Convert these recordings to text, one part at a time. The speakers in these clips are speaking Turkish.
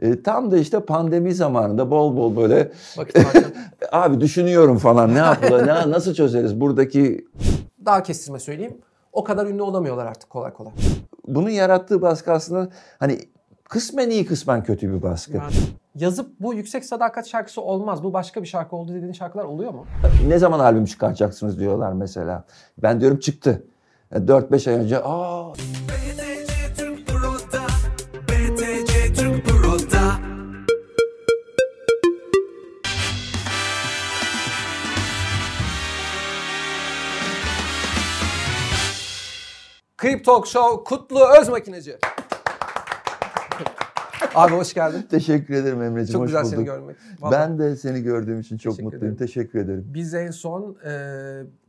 E, tam da işte pandemi zamanında bol bol böyle abi düşünüyorum falan ne yapılır, ne, nasıl çözeriz buradaki Daha kestirme söyleyeyim. O kadar ünlü olamıyorlar artık kolay kolay. bunun yarattığı baskı aslında hani kısmen iyi kısmen kötü bir baskı. Yani yazıp bu yüksek sadakat şarkısı olmaz. Bu başka bir şarkı oldu dediğin şarkılar oluyor mu? Ne zaman albüm çıkaracaksınız diyorlar mesela. Ben diyorum çıktı. 4-5 ay önce aa Krip Talk Show Kutlu Özmakineci. Abi hoş geldin. teşekkür ederim Emre'ciğim Çok hoş güzel bulduk. seni görmek. Vallahi Ben de seni gördüğüm için çok Teşekkür mutluyum. ederim. Teşekkür ederim. Biz en son e,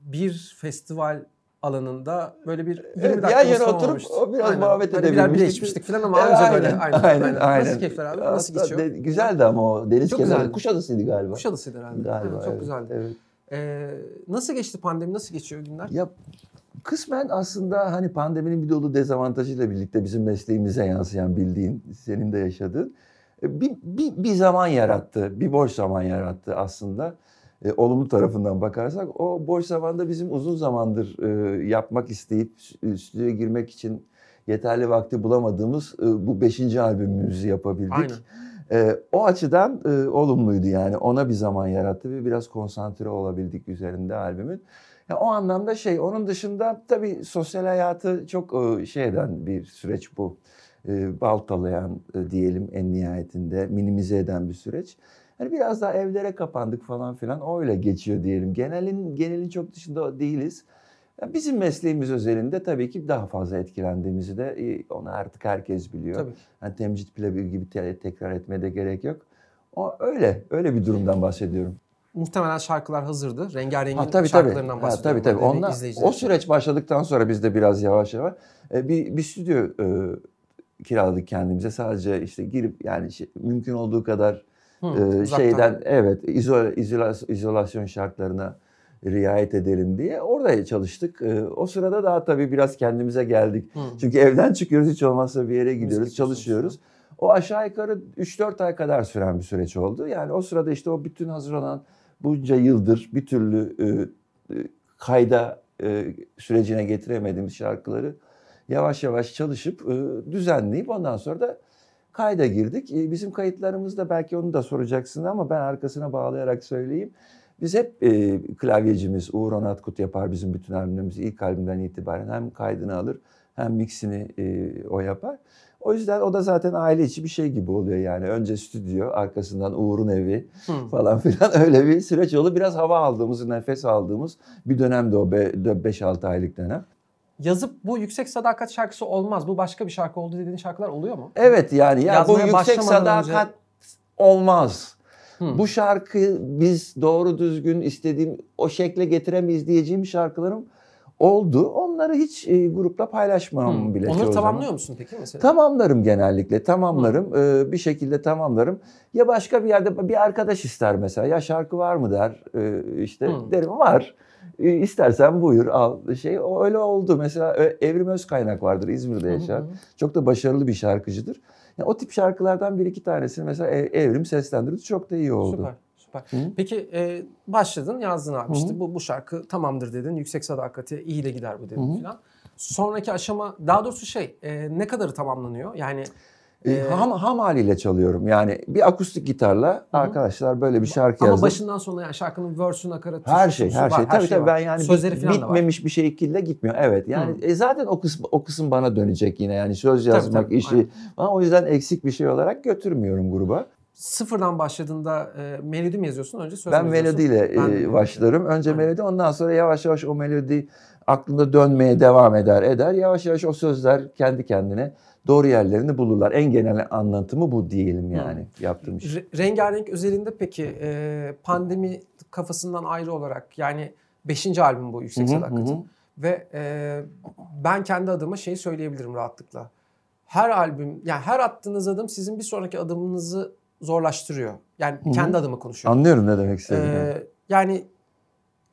bir festival alanında böyle bir 20 Evet, dakika yan yana oturup o biraz Aynen. muhabbet Hani birer edebilmiştik. içmiştik falan ama E, anca böyle. Aynen, aynen, aynen. Nasıl keyifler abi? Nasıl Aslında geçiyor? de- güzeldi ama o deniz Çok kenarı. güzeldi. Kuşadası'ydı galiba. Kuşadası'ydı herhalde. Galiba. Evet, çok evet, güzeldi. Evet. E, nasıl geçti pandemi? Nasıl geçiyor günler? Ya kısmen aslında hani pandeminin bir dolu dezavantajıyla birlikte bizim mesleğimize yansıyan bildiğin, senin de yaşadığın e, bir, bir, bir zaman yarattı. Bir boş zaman yarattı aslında. E, olumlu tarafından bakarsak o boş zamanda bizim uzun zamandır e, yapmak isteyip stü- stüdyoya girmek için yeterli vakti bulamadığımız e, bu beşinci albümümüzü yapabildik. Aynen. E, o açıdan e, olumluydu yani ona bir zaman yarattı ve biraz konsantre olabildik üzerinde albümün. O anlamda şey onun dışında tabii sosyal hayatı çok e, şey eden bir süreç bu. E, baltalayan e, diyelim en nihayetinde minimize eden bir süreç. Hani biraz daha evlere kapandık falan filan öyle geçiyor diyelim. Genelin genelin çok dışında değiliz. Bizim mesleğimiz özelinde tabii ki daha fazla etkilendiğimizi de onu artık herkes biliyor. Tabii. Hani temcit pilavı gibi te- tekrar etmeye de gerek yok. O öyle, öyle bir durumdan bahsediyorum. Muhtemelen şarkılar hazırdı. Rengarenk Ha, tabii tabii. şarkılarından Ha, bahsediyorum. tabii tabii. Böyle Onlar, o süreç başladıktan sonra biz de biraz yavaş yavaş e, bir, bir stüdyo e, kiraladık kendimize. Sadece işte girip yani şey- mümkün olduğu kadar Hı, e, uzaktan. şeyden evet izol, izola- izolasyon şartlarına riayet edelim diye orada çalıştık. E, o sırada daha tabii biraz kendimize geldik. Hı. Çünkü evden çıkıyoruz hiç olmazsa bir yere gidiyoruz, yapıyorsunuz çalışıyoruz. O aşağı yukarı 3-4 ay kadar süren bir süreç oldu. Yani o sırada işte o bütün hazır olan bunca yıldır bir türlü e, e, kayda e, sürecine getiremediğimiz şarkıları yavaş yavaş çalışıp e, düzenleyip ondan sonra da kayda girdik. E, bizim kayıtlarımızda belki onu da soracaksın ama ben arkasına bağlayarak söyleyeyim. Biz hep e, klavyecimiz Uğur Onatkut yapar bizim bütün albümlerimizi ilk albümden itibaren hem kaydını alır hem mixini e, o yapar. O yüzden o da zaten aile içi bir şey gibi oluyor yani. Önce stüdyo, arkasından Uğur'un evi Hı. falan filan öyle bir süreç oldu. Biraz hava aldığımız, nefes aldığımız bir dönemdi o 5-6 aylık dönem. Yazıp bu yüksek sadakat şarkısı olmaz. Bu başka bir şarkı oldu dediğin şarkılar oluyor mu? Evet yani ya bu yüksek sadakat önce- olmaz. Hı. Bu şarkı biz doğru düzgün istediğim o şekle getiremeyiz diyeceğim şarkılarım oldu. Onları hiç e, grupla paylaşmam Hı. bile. Onları tamamlıyor zaman. musun peki mesela? Tamamlarım genellikle tamamlarım Ee, bir şekilde tamamlarım. Ya başka bir yerde bir arkadaş ister mesela ya şarkı var mı der Ee, işte Hı. derim var. Ee, istersen buyur al şey o öyle oldu mesela Ö- Evrim Özkaynak vardır İzmir'de yaşar. hı. Çok da başarılı bir şarkıcıdır. Ya o tip şarkılardan bir iki tanesini mesela E- Evrim seslendirdi çok da iyi oldu. Süper. Süper. Hı. Peki e, başladın yazdın abi Hı hı. işte bu, bu şarkı tamamdır dedin. Yüksek sadakati iyi de gider bu dedin Hı hı. falan. Sonraki aşama daha doğrusu şey e, ne kadarı tamamlanıyor? Yani Ee, ham, ham haliyle çalıyorum. Yani bir akustik gitarla arkadaşlar böyle bir şarkı ama yazdım. başından sonuna yani şarkının verse'ü nakaratı Her şey, her var, şey. Tabii tabii var. ben yani Sözleri bit- bitmemiş bir şekilde gitmiyor. Evet. Yani Hı. e, zaten o kısım o kısım bana dönecek yine. Yani söz yazmak tabii, işi. aynen. Ama o yüzden eksik bir şey olarak götürmüyorum gruba. Sıfırdan başladığında e, melodi mi yazıyorsun önce söz ben melodiyle Ben e, başlarım. Önce Aynen. melodi ondan sonra yavaş yavaş o melodi aklımda dönmeye devam eder eder. Yavaş yavaş o sözler kendi kendine doğru yerlerini bulurlar. En genel anlatımı bu diyelim yani yaptığım iş. Re- rengarenk özelinde peki e, pandemi kafasından ayrı olarak yani 5. albüm bu Yüksek Hı hı, hı hı. Ve e, ben kendi adıma şeyi söyleyebilirim rahatlıkla. Her albüm yani her attığınız adım sizin bir sonraki adımınızı zorlaştırıyor. Yani hı. kendi adıma konuşuyorum. Anlıyorum ne demek istediğini. Ee, yani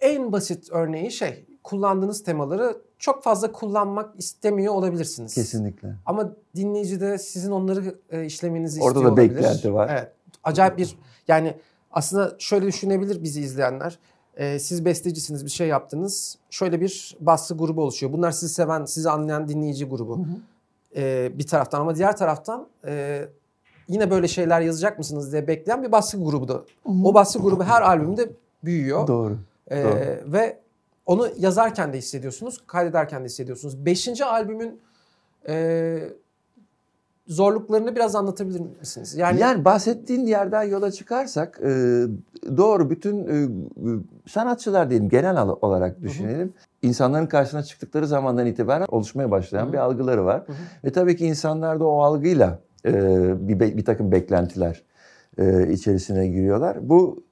en basit örneği şey kullandığınız temaları çok fazla kullanmak istemiyor olabilirsiniz. Kesinlikle. Ama dinleyici de sizin onları e, işlemenizi Orada istiyor da olabilir. beklenti var. Evet. Acayip bir yani aslında şöyle düşünebilir bizi izleyenler. E, siz bestecisiniz bir şey yaptınız. Şöyle bir bası grubu oluşuyor. Bunlar sizi seven, sizi anlayan dinleyici grubu. E, bir taraftan ama diğer taraftan e, yine böyle şeyler yazacak mısınız diye bekleyen bir baskı grubu da. O baskı grubu her albümde büyüyor. Doğru. Ee, Doğru. ve onu yazarken de hissediyorsunuz, kaydederken de hissediyorsunuz. Beşinci albümün e, zorluklarını biraz anlatabilir misiniz? Yani, Yani, bahsettiğin yerden yola çıkarsak e, doğru bütün e, sanatçılar diyelim genel olarak düşünelim. İnsanların karşısına çıktıkları zamandan itibaren oluşmaya başlayan Hı hı. bir algıları var. Hı hı. Ve tabii ki insanlar da o algıyla e, bir, be- bir takım beklentiler e, içerisine giriyorlar. Bu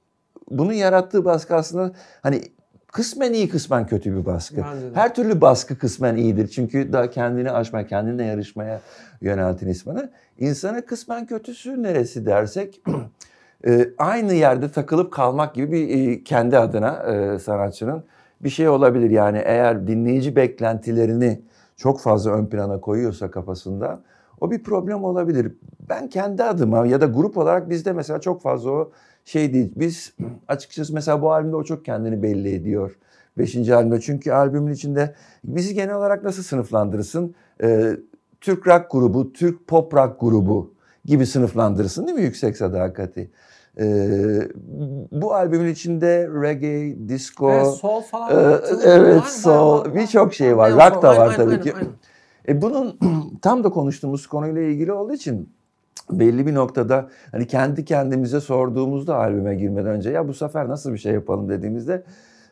bunun yarattığı baskı aslında hani kısmen iyi kısmen kötü bir baskı. Her türlü baskı kısmen iyidir. Çünkü daha kendini aşma, kendine yarışmaya yöneltin insanı. İnsana kısmen kötüsü neresi dersek e, aynı yerde takılıp kalmak gibi bir e, kendi adına e, sanatçının bir şey olabilir. Yani eğer dinleyici beklentilerini çok fazla ön plana koyuyorsa kafasında o bir problem olabilir. Ben kendi adıma ya da grup olarak bizde mesela çok fazla o şey değil. Biz açıkçası mesela bu albümde o çok kendini belli ediyor. Beşinci albümde. Çünkü albümün içinde bizi genel olarak nasıl sınıflandırırsın? Ee, Türk rock grubu, Türk pop rock grubu gibi sınıflandırırsın değil mi Yüksek Sadakati? Ee, bu albümün içinde reggae, disco, Evet, sol falan. Atılıyor. evet, bayağı- birçok şey var. Rock da var tabii aynen, ki. aynen. E bunun tam da konuştuğumuz konuyla ilgili olduğu için belli bir noktada hani kendi kendimize sorduğumuzda albüme girmeden önce ya bu sefer nasıl bir şey yapalım dediğimizde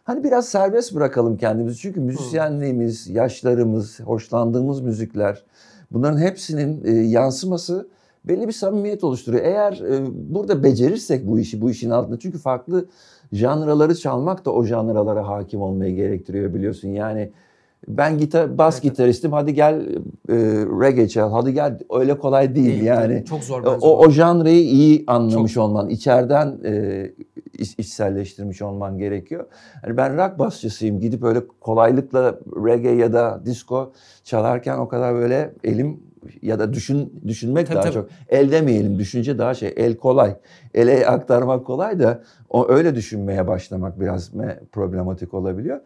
hani biraz serbest bırakalım kendimizi. Çünkü müzisyenliğimiz, yaşlarımız, hoşlandığımız müzikler bunların hepsinin e, yansıması belli bir samimiyet oluşturuyor. Eğer e, burada becerirsek bu işi, bu işin altında çünkü farklı janraları çalmak da o janralara hakim olmayı gerektiriyor biliyorsun. Yani ben gitar bas Evet. gitaristim hadi gel e, reggae çal hadi gel öyle kolay değil, Değil, yani. Çok zor bence. O, o janrayı iyi anlamış Çok. olman, içeriden e, iç- içselleştirmiş olman gerekiyor. Hani ben rock basçısıyım. Gidip öyle kolaylıkla reggae ya da disco çalarken o kadar böyle elim ya da düşün düşünmek Tabii, daha tabii. çok. El demeyelim, düşünce daha şey. El kolay. Ele aktarmak kolay da o öyle düşünmeye başlamak biraz me- problematik olabiliyor.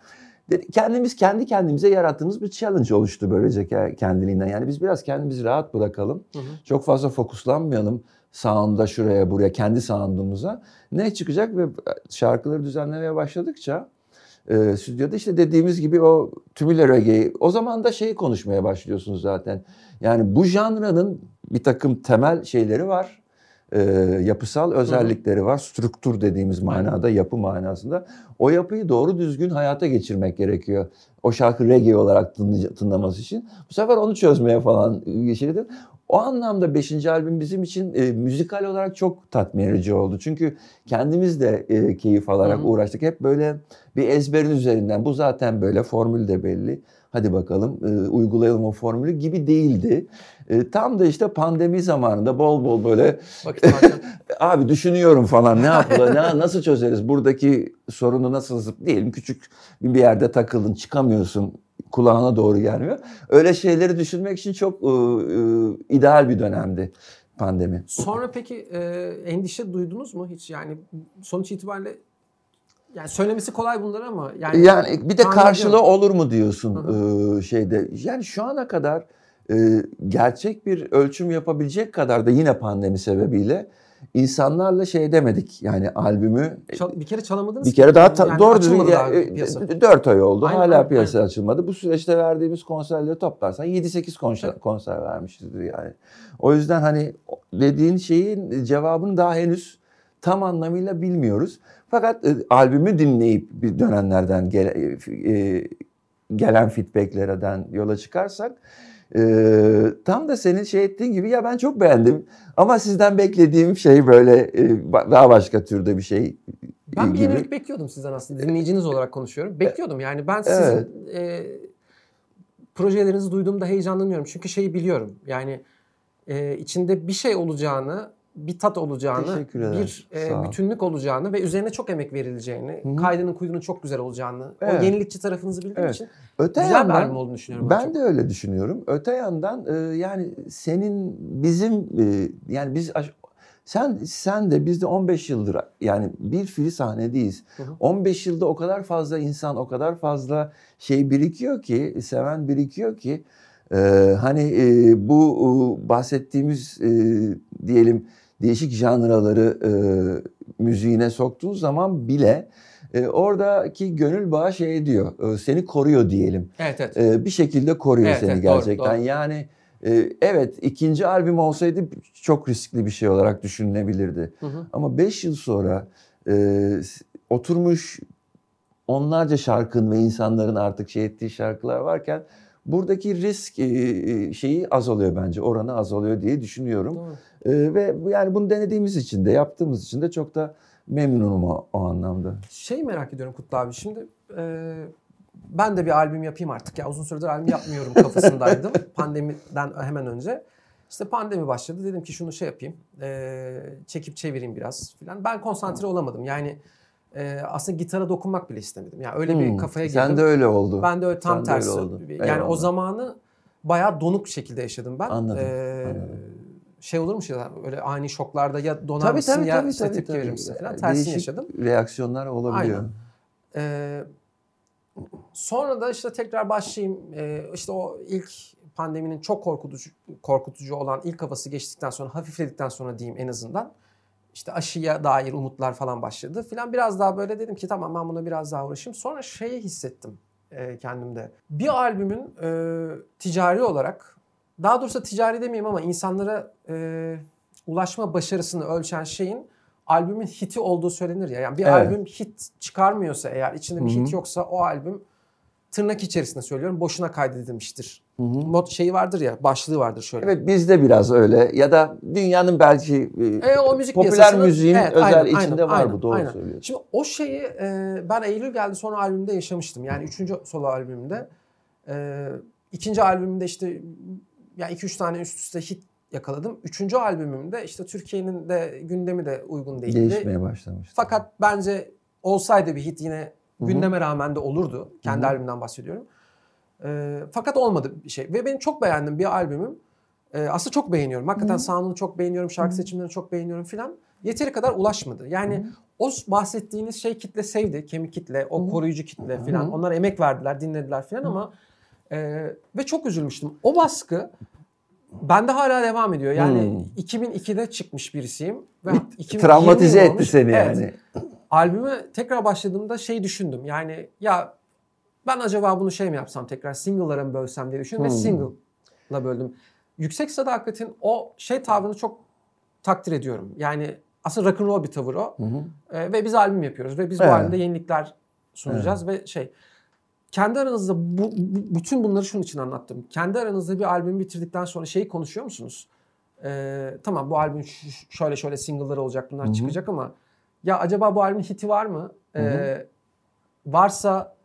Kendimiz kendi kendimize yarattığımız bir challenge oluştu böylece ke- kendiliğinden. Yani biz biraz kendimizi rahat bırakalım. Hı hı. Çok fazla fokuslanmayalım sound'a şuraya buraya kendi sound'umuza. Ne çıkacak ve şarkıları düzenlemeye başladıkça e, stüdyoda işte dediğimiz gibi o tümüyle reggae o zaman da şeyi konuşmaya başlıyorsunuz zaten. Yani bu janranın bir takım temel şeyleri var. E, yapısal özellikleri var. Strüktür dediğimiz manada, yapı manasında. O yapıyı doğru düzgün hayata geçirmek gerekiyor. O şarkı reggae olarak tınlaması için. Bu sefer onu çözmeye falan geçirdim. O anlamda 5. albüm bizim için e, müzikal olarak çok tatmin edici oldu. Çünkü kendimiz de e, keyif alarak Hı hı. uğraştık. Hep böyle bir ezberin üzerinden. Bu zaten böyle, formül de belli. Hadi bakalım e, uygulayalım o formülü gibi değildi. E, tam da işte pandemi zamanında bol bol böyle abi düşünüyorum falan ne yapalım, ne, nasıl çözeriz buradaki sorunu nasıl zıp diyelim küçük bir yerde takıldın çıkamıyorsun kulağına doğru gelmiyor. Öyle şeyleri düşünmek için çok e, e, ideal bir dönemdi pandemi. Sonra peki e, endişe duydunuz mu hiç? Yani sonuç itibariyle yani söylemesi kolay bunlar ama yani Yani bir de karşılığı olur mu diyorsun Hı e, şeyde. Yani şu ana kadar gerçek bir ölçüm yapabilecek kadar da yine pandemi sebebiyle insanlarla şey demedik. Yani albümü Çal- bir kere çalamadınız Bir ki. kere daha ta- Yani doğru düzgün ya, piyasa. e, 4 ay oldu. Aynen, Hala aynen, piyasa açılmadı. Bu süreçte verdiğimiz konserleri toplarsan 7-8 konser, Tabii. konser vermişizdir yani. O yüzden hani dediğin şeyin cevabını daha henüz tam anlamıyla bilmiyoruz. Fakat e, albümü dinleyip bir dönenlerden gele- e, gelen feedbacklerden yola çıkarsak e, tam da senin şey ettiğin gibi ya ben çok beğendim ama sizden beklediğim şey böyle e, daha başka türde bir şey Ben bir gibi. yenilik bekliyordum sizden aslında. Dinleyiciniz olarak konuşuyorum. Bekliyordum yani. Ben sizin Evet. e, projelerinizi duyduğumda heyecanlanıyorum. Çünkü şeyi biliyorum. Yani e, içinde bir şey olacağını bir tat olacağını, bir e, bütünlük olacağını ve üzerine çok emek verileceğini, Hı hı. kaydının kuyunun çok güzel olacağını, Evet. o yenilikçi tarafınızı bildiğim Evet. için Öte güzel bir yandan albüm olduğunu düşünüyorum. Ben de öyle düşünüyorum. Öte yandan e, yani senin bizim e, yani biz sen sen de biz de 15 yıldır yani bir fiil sahnedeyiz. Hı hı. 15 yılda o kadar fazla insan, o kadar fazla şey birikiyor ki, seven birikiyor ki e, hani e, bu e, bahsettiğimiz e, diyelim değişik janraları e, müziğine soktuğun zaman bile e, oradaki gönül bağı şey diyor, e, seni koruyor diyelim. Evet evet. E, bir şekilde koruyor Evet, seni evet, doğru, gerçekten. doğru. Yani e, evet ikinci albüm olsaydı çok riskli bir şey olarak düşünülebilirdi. Hı hı. Ama 5 yıl sonra e, oturmuş onlarca şarkın ve insanların artık şey ettiği şarkılar varken buradaki risk e, e, şeyi azalıyor bence. Oranı azalıyor diye düşünüyorum. Doğru. E, ve yani bunu denediğimiz için de yaptığımız için de çok da memnunum o, o anlamda. Şey merak ediyorum Kutlu abi şimdi e, ben de bir albüm yapayım artık ya uzun süredir albüm yapmıyorum kafasındaydım pandemiden hemen önce. İşte pandemi başladı dedim ki şunu şey yapayım e, çekip çevireyim biraz filan. Ben konsantre olamadım yani e, aslında gitara dokunmak bile istemedim. Yani öyle bir Hmm, kafaya girdim. Sen de öyle oldu. Ben de öyle tam Sen de öyle tersi. oldu. Yani o Eyvallah. zamanı bayağı donuk şekilde yaşadım ben. Anladım, Ee, anladım. Şey olurmuş ya öyle ani şoklarda ya donar Tabii mısın tabii ya tabii. işte tabii, tepki tabii. verir misin falan. Yani Tersini yaşadım. reaksiyonlar olabiliyor. Aynen. Ee, sonra da işte tekrar başlayayım. Ee, işte o ilk pandeminin çok korkutucu korkutucu olan ilk havası geçtikten sonra hafifledikten sonra diyeyim en azından. İşte aşıya dair umutlar falan başladı filan. Biraz daha böyle dedim ki tamam ben buna biraz daha uğraşayım. Sonra şeyi hissettim e, kendimde. Bir albümün e, ticari olarak daha doğrusu ticari demeyeyim ama insanlara e, ulaşma başarısını ölçen şeyin albümün hiti olduğu söylenir ya. Yani bir Evet. albüm hit çıkarmıyorsa eğer içinde bir Hı hı. hit yoksa o albüm tırnak içerisinde söylüyorum boşuna kaydedilmiştir. Hı hı. Mod şeyi vardır ya başlığı vardır şöyle. Evet bizde biraz öyle ya da dünyanın belki e, E, o müzik popüler müziğin Evet, özel aynen, içinde aynen, var aynen, bu doğru aynen. söylüyorsun. Şimdi o şeyi e, ben Eylül geldi sonra albümde yaşamıştım. Yani üçüncü solo albümümde. E, ikinci albümümde işte yani iki üç tane üst üste hit yakaladım. Üçüncü albümümde işte Türkiye'nin de gündemi de uygun değildi. Değişmeye başlamıştı. Fakat bence olsaydı bir hit yine gündeme rağmen de olurdu. Kendi Hı hı. albümümden bahsediyorum. E, fakat olmadı bir şey. Ve benim çok beğendiğim bir albümüm. E, aslında çok beğeniyorum. Hakikaten Hı hı. sound'unu çok beğeniyorum. Şarkı seçimlerini çok beğeniyorum filan. Yeteri kadar ulaşmadı. Yani o bahsettiğiniz şey kitle sevdi. Kemik kitle, o Hı hı. koruyucu kitle filan. Onlar emek verdiler, dinlediler filan ama e, ve çok üzülmüştüm. O baskı bende hala devam ediyor. Yani Hmm. 2002'de çıkmış birisiyim. Ve Bir 2020 Travmatize etti olmuş. seni Evet. yani. Albüme tekrar başladığımda şey düşündüm. Yani ya ben acaba bunu şey mi yapsam tekrar single'lara mı bölsem diye düşündüm ve Hmm. single'la böldüm. Yüksek Sadakat'in o şey tavrını çok takdir ediyorum. Yani aslında rock'n'roll bir tavır o. Hı hı. Ee, ve biz albüm yapıyoruz ve biz Evet. bu albümde yenilikler sunacağız ve şey kendi aranızda bu, bütün bunları şunun için anlattım. Kendi aranızda bir albüm bitirdikten sonra şeyi konuşuyor musunuz? Ee, tamam bu albüm şöyle şöyle single'lar olacak bunlar Hı hı. çıkacak ama ya acaba bu albümün hiti var mı? Ee, varsa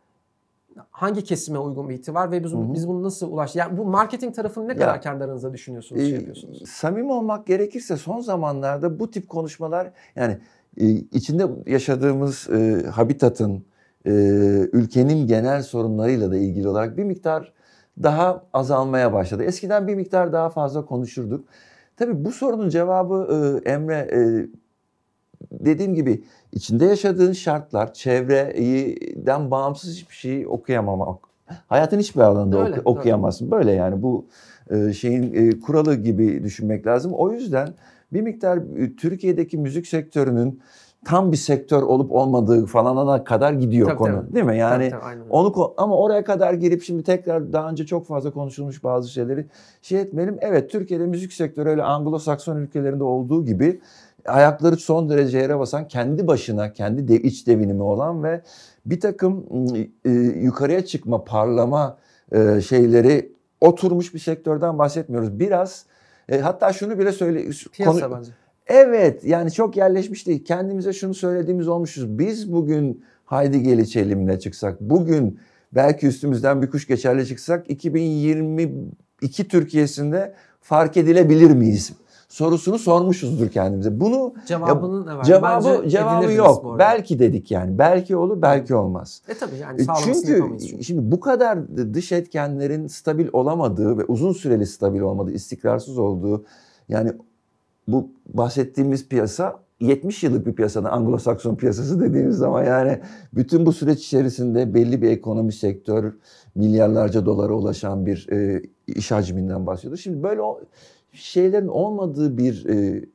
hangi kesime uygun bir hiti var ve biz, biz bunu nasıl ulaş? Yani bu marketing tarafını ne Ya, kadar kendi aranızda düşünüyorsunuz, şey Ee, yapıyorsunuz? samimi olmak gerekirse son zamanlarda bu tip konuşmalar yani e, içinde yaşadığımız e, habitatın e, ülkenin genel sorunlarıyla da ilgili olarak bir miktar daha azalmaya başladı. Eskiden bir miktar daha fazla konuşurduk. Tabii bu sorunun cevabı e, Emre e, dediğim gibi içinde yaşadığın şartlar, çevreden bağımsız hiçbir şeyi okuyamamak. Hayatın hiçbir alanında Öyle, oku- okuyamazsın. Böyle yani bu e, şeyin e, kuralı gibi düşünmek lazım. O yüzden bir miktar e, Türkiye'deki müzik sektörünün tam bir sektör olup olmadığı falana kadar gidiyor Tabii, konu. tabii. Değil mi? Yani Tabii, tabii, onu ama oraya kadar girip şimdi tekrar daha önce çok fazla konuşulmuş bazı şeyleri şey etmeyelim. Evet Türkiye'de müzik sektörü öyle Anglo-Sakson ülkelerinde olduğu gibi ayakları son derece yere basan kendi başına kendi de, iç devinimi olan ve bir takım e, yukarıya çıkma parlama e, şeyleri oturmuş bir sektörden bahsetmiyoruz. Biraz e, hatta şunu bile söyle Piyasa konu- bence. Evet yani çok yerleşmiş değil. Kendimize şunu söylediğimiz olmuşuz. Biz bugün Haydi Gel İçelim'le çıksak, bugün belki üstümüzden bir kuş geçerli çıksak 2022 Türkiye'sinde fark edilebilir miyiz? Sorusunu sormuşuzdur kendimize. Bunu Cevabının evet, cevabı cevabı yok. Belki dedik yani. Belki olur, belki olmaz. E tabii yani E, Çünkü çünkü. şimdi bu kadar dış etkenlerin stabil olamadığı ve uzun süreli stabil olmadığı, istikrarsız olduğu yani bu bahsettiğimiz piyasa 70 yıllık bir piyasanın Anglo-Sakson piyasası dediğimiz zaman yani bütün bu süreç içerisinde belli bir ekonomi sektör milyarlarca dolara ulaşan bir e, iş hacminden bahsediyoruz. Şimdi böyle o şeylerin olmadığı bir e,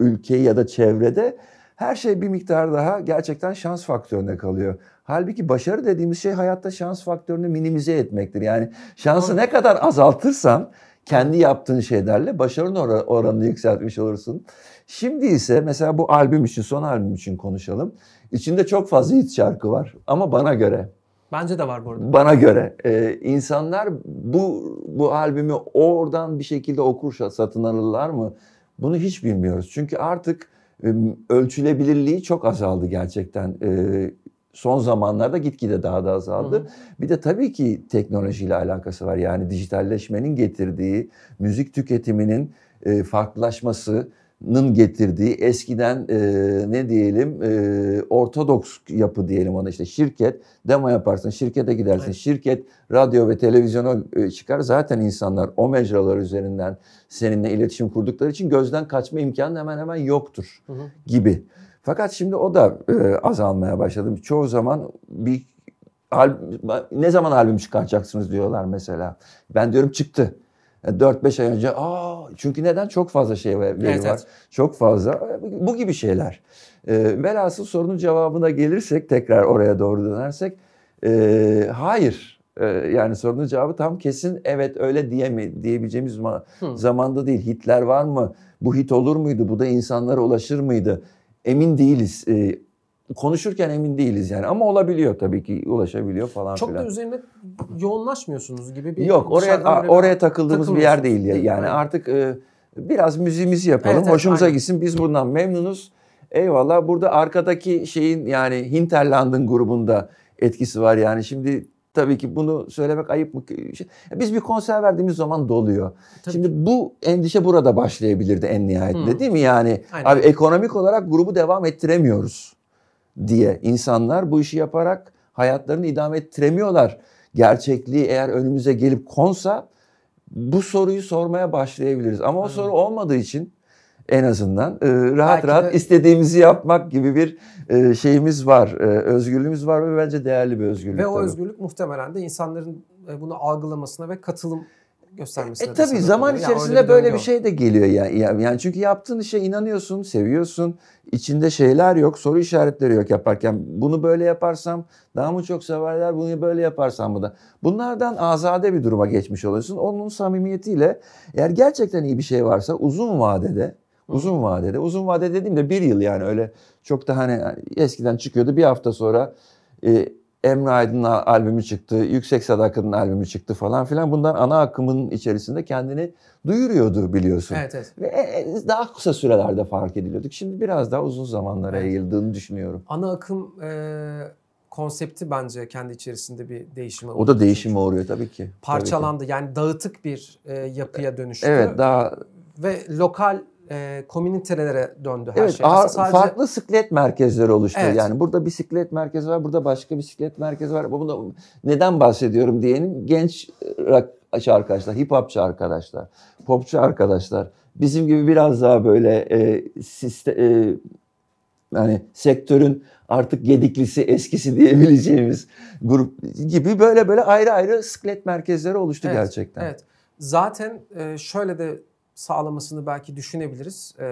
ülke ya da çevrede her şey bir miktar daha gerçekten şans faktörüne kalıyor. Halbuki başarı dediğimiz şey hayatta şans faktörünü minimize etmektir. Yani şansı ne kadar azaltırsan kendi yaptığın şeylerle başarının ora- oranını yükseltmiş olursun. Şimdi ise mesela bu albüm için, son albüm için konuşalım. İçinde çok fazla hit şarkı var ama bana göre Bence de var bu arada. bana göre e, insanlar bu bu albümü oradan bir şekilde okur satın alırlar mı? Bunu hiç bilmiyoruz. Çünkü artık e, ölçülebilirliği çok azaldı gerçekten. E, son zamanlarda gitgide daha da azaldı. Hı hı. Bir de tabii ki teknolojiyle alakası var. Yani dijitalleşmenin getirdiği, müzik tüketiminin e, farklılaşmasının getirdiği eskiden e, ne diyelim e, ortodoks yapı diyelim ona işte şirket demo yaparsın şirkete gidersin Evet. şirket radyo ve televizyona e, çıkar zaten insanlar o mecralar üzerinden seninle iletişim kurdukları için gözden kaçma imkanı hemen hemen yoktur Hı hı. gibi. Fakat şimdi o da e, azalmaya başladı. Çoğu zaman bir ne zaman albüm çıkaracaksınız diyorlar mesela. Ben diyorum çıktı. 4-5 ay önce aa çünkü neden çok fazla şey ve- veri Evet, var. evet. Çok fazla bu gibi şeyler. E, velhasıl sorunun cevabına gelirsek tekrar oraya doğru dönersek e, hayır. E, yani sorunun cevabı tam kesin evet öyle diyemi diyebileceğimiz ma- Hı. zamanda değil. Hitler var mı? Bu hit olur muydu? Bu da insanlara ulaşır mıydı? Emin değiliz. E, konuşurken emin değiliz yani ama olabiliyor tabii ki ulaşabiliyor falan Çok da filan. üzerine yoğunlaşmıyorsunuz gibi bir Yok oraya bir- oraya takıldığımız bir yer değil ya. Yani aynen. artık e, biraz müziğimizi yapalım. Evet, evet, hoşumuza aynen. gitsin. Biz bundan memnunuz. Eyvallah. Burada arkadaki şeyin yani Hinterland'ın grubunda etkisi var yani. Şimdi tabii ki bunu söylemek ayıp mı? Biz bir konser verdiğimiz zaman doluyor. Tabii Şimdi bu endişe burada başlayabilirdi en nihayetinde Hı. değil mi? Yani Aynen. abi ekonomik olarak grubu devam ettiremiyoruz diye insanlar bu işi yaparak hayatlarını idame ettiremiyorlar. Gerçekliği eğer önümüze gelip konsa bu soruyu sormaya başlayabiliriz. Ama o Aynen. soru olmadığı için en azından e, rahat Belki rahat de- istediğimizi yapmak gibi bir e, şeyimiz var. E, özgürlüğümüz var ve bence değerli bir özgürlük. Ve o tabii. özgürlük muhtemelen de insanların e, bunu algılamasına ve katılım göstermesine E de tabii zaman oluyor. Yani içerisinde öyle böyle bir şey de geliyor yani. yani. Yani çünkü yaptığın işe inanıyorsun, seviyorsun. İçinde şeyler yok, soru işaretleri yok yaparken. Bunu böyle yaparsam daha mı çok severler, bunu böyle yaparsam mı da. Bunlardan azade bir duruma geçmiş oluyorsun. Onun samimiyetiyle eğer gerçekten iyi bir şey varsa uzun vadede Uzun vadede. Uzun vade dediğimde bir yıl yani öyle çok da hani eskiden çıkıyordu bir hafta sonra e, Emre Aydın'ın al- albümü çıktı, Yüksek Sadakat'ın albümü çıktı falan filan. Bunlar ana akımın içerisinde kendini duyuruyordu biliyorsun. Evet evet. Ve e, daha kısa sürelerde fark ediliyorduk. Şimdi biraz daha uzun zamanlara Evet. yayıldığını düşünüyorum. Ana akım e, konsepti bence kendi içerisinde bir değişime O da değişime uğruyor tabii ki. Tabii ki. Parçalandı. Yani dağıtık bir e, yapıya dönüştü. Evet daha Ve lokal e, komünitelere döndü her evet şey. ağır- sadece farklı siklet merkezleri oluştu. Evet. Yani burada bisiklet merkezi var, burada başka bisiklet merkezi var. Bunu neden bahsediyorum diyelim genç rock arkadaşlar, hip hopçı arkadaşlar, popçu arkadaşlar. Bizim gibi biraz daha böyle e, siste, e, yani sektörün artık gediklisi, eskisi diyebileceğimiz grup gibi böyle böyle ayrı ayrı siklet merkezleri oluştu Evet, gerçekten. Evet. Zaten e, şöyle de sağlamasını belki düşünebiliriz. E,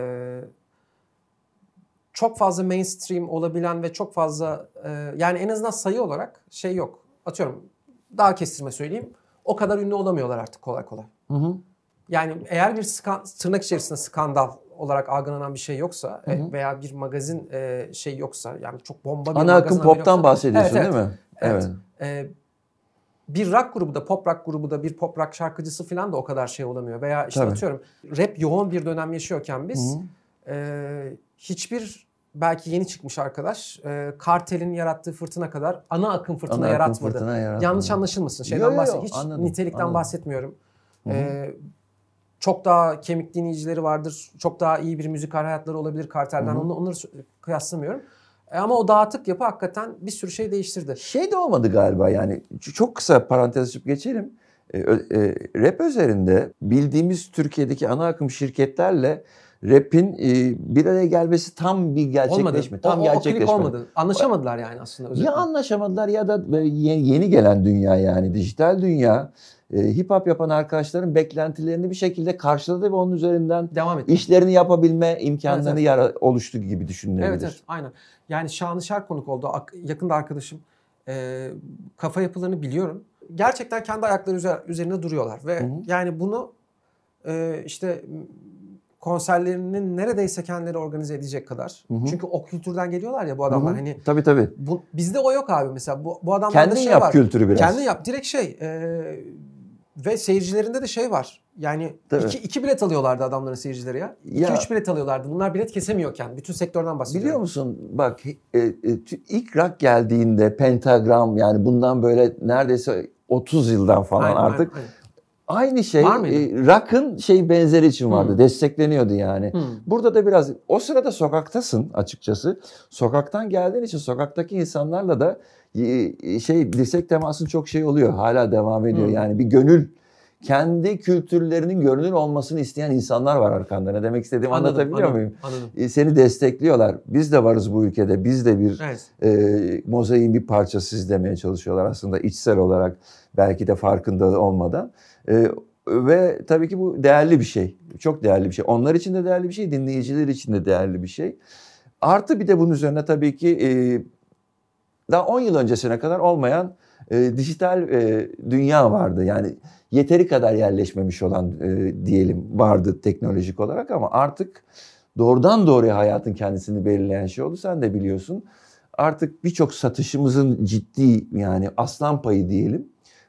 çok fazla mainstream olabilen ve çok fazla e, yani en azından sayı olarak şey yok. Atıyorum daha kestirme söyleyeyim. O kadar ünlü olamıyorlar artık kolay kolay. Hı hı. Yani eğer bir skan- tırnak içerisinde skandal olarak algılanan bir şey yoksa e, Hı hı. veya bir magazin e, şey yoksa yani çok bomba bir Ana magazin akım pop'tan yoksa- bahsediyorsun Evet, evet. değil mi? Evet. Ee, bir rock grubu da pop rock grubu da bir pop rock şarkıcısı falan da o kadar şey olamıyor. Veya işte Tabii. atıyorum rap yoğun bir dönem yaşıyorken biz Hı e, hiçbir belki yeni çıkmış arkadaş e, kartelin yarattığı fırtına kadar ana akım fırtına Ana akım yaratmadı. fırtına yaratmadı. Yanlış anlaşılmasın. Şeyden Yo, yo, yo, bahset hiç anladım, nitelikten anladım. bahsetmiyorum. Hı. Ee, çok daha kemik dinleyicileri vardır. Çok daha iyi bir müzikal hayatları olabilir kartelden. Hı. Onları, onları kıyaslamıyorum. E, ama o dağıtık yapı hakikaten bir sürü şey değiştirdi. Şey de olmadı galiba yani çok kısa parantez açıp geçelim. E, e, rap üzerinde bildiğimiz Türkiye'deki ana akım şirketlerle rap'in e, bir araya gelmesi tam bir Olmadı. gerçekleşmedi. Tam o, o, gerçekleşmedi. olmadı. Anlaşamadılar yani aslında. özetle. Ya anlaşamadılar ya da yeni, yeni gelen dünya yani dijital dünya e, hip hop yapan arkadaşların beklentilerini bir şekilde karşıladı ve onun üzerinden Devam etti. işlerini yapabilme imkanları Evet, yara- oluştu gibi düşünülebilir. Evet evet aynen. Yani Şanışer konuk oldu. Ak- yakında arkadaşım. Ee, kafa yapılarını biliyorum. Gerçekten kendi ayakları üzer- üzerinde duruyorlar. Ve Hı hı. yani bunu e, işte konserlerinin neredeyse kendileri organize edecek kadar. Hı hı. Çünkü o kültürden geliyorlar ya bu adamlar. Hı hı. Hani Tabii tabii. bu, bizde o yok abi mesela. Bu, bu adamlarda Kendin şey yap var. kültürü biraz. Kendin yap. Direkt şey. e, ve seyircilerinde de şey var. Yani Tabii. iki, iki bilet alıyorlardı adamların seyircileri ya. İki Ya- üç bilet alıyorlardı. Bunlar bilet kesemiyorken. Bütün sektörden bahsediyorum. Biliyor musun bak e, e, ilk rock geldiğinde pentagram yani bundan böyle neredeyse 30 yıldan falan Aynen, artık aynen, aynı şey e, rock'ın şey benzeri için vardı. Hı. Destekleniyordu yani. Hmm. Burada da biraz o sırada sokaktasın açıkçası. Sokaktan geldiğin için sokaktaki insanlarla da e, şey dirsek temasın çok şey oluyor. Hala devam ediyor. Hı. Yani bir gönül kendi kültürlerinin görünür olmasını isteyen insanlar var arkanda. Ne demek istediğimi Anladım, anlatabiliyor anladım, muyum? Anladım. E, Seni destekliyorlar. Biz de varız bu ülkede. Biz de bir Evet. e, mozaiğin bir parçasıyız demeye çalışıyorlar aslında içsel olarak belki de farkında da olmadan. E, ve tabii ki bu değerli bir şey. Çok değerli bir şey. Onlar için de değerli bir şey, dinleyiciler için de değerli bir şey. Artı bir de bunun üzerine tabii ki e, daha 10 yıl öncesine kadar olmayan e, dijital e, dünya vardı. Yani yeteri kadar yerleşmemiş olan e, diyelim vardı teknolojik olarak ama artık doğrudan doğruya hayatın kendisini belirleyen şey oldu. Sen de biliyorsun. Artık birçok satışımızın ciddi yani aslan payı diyelim.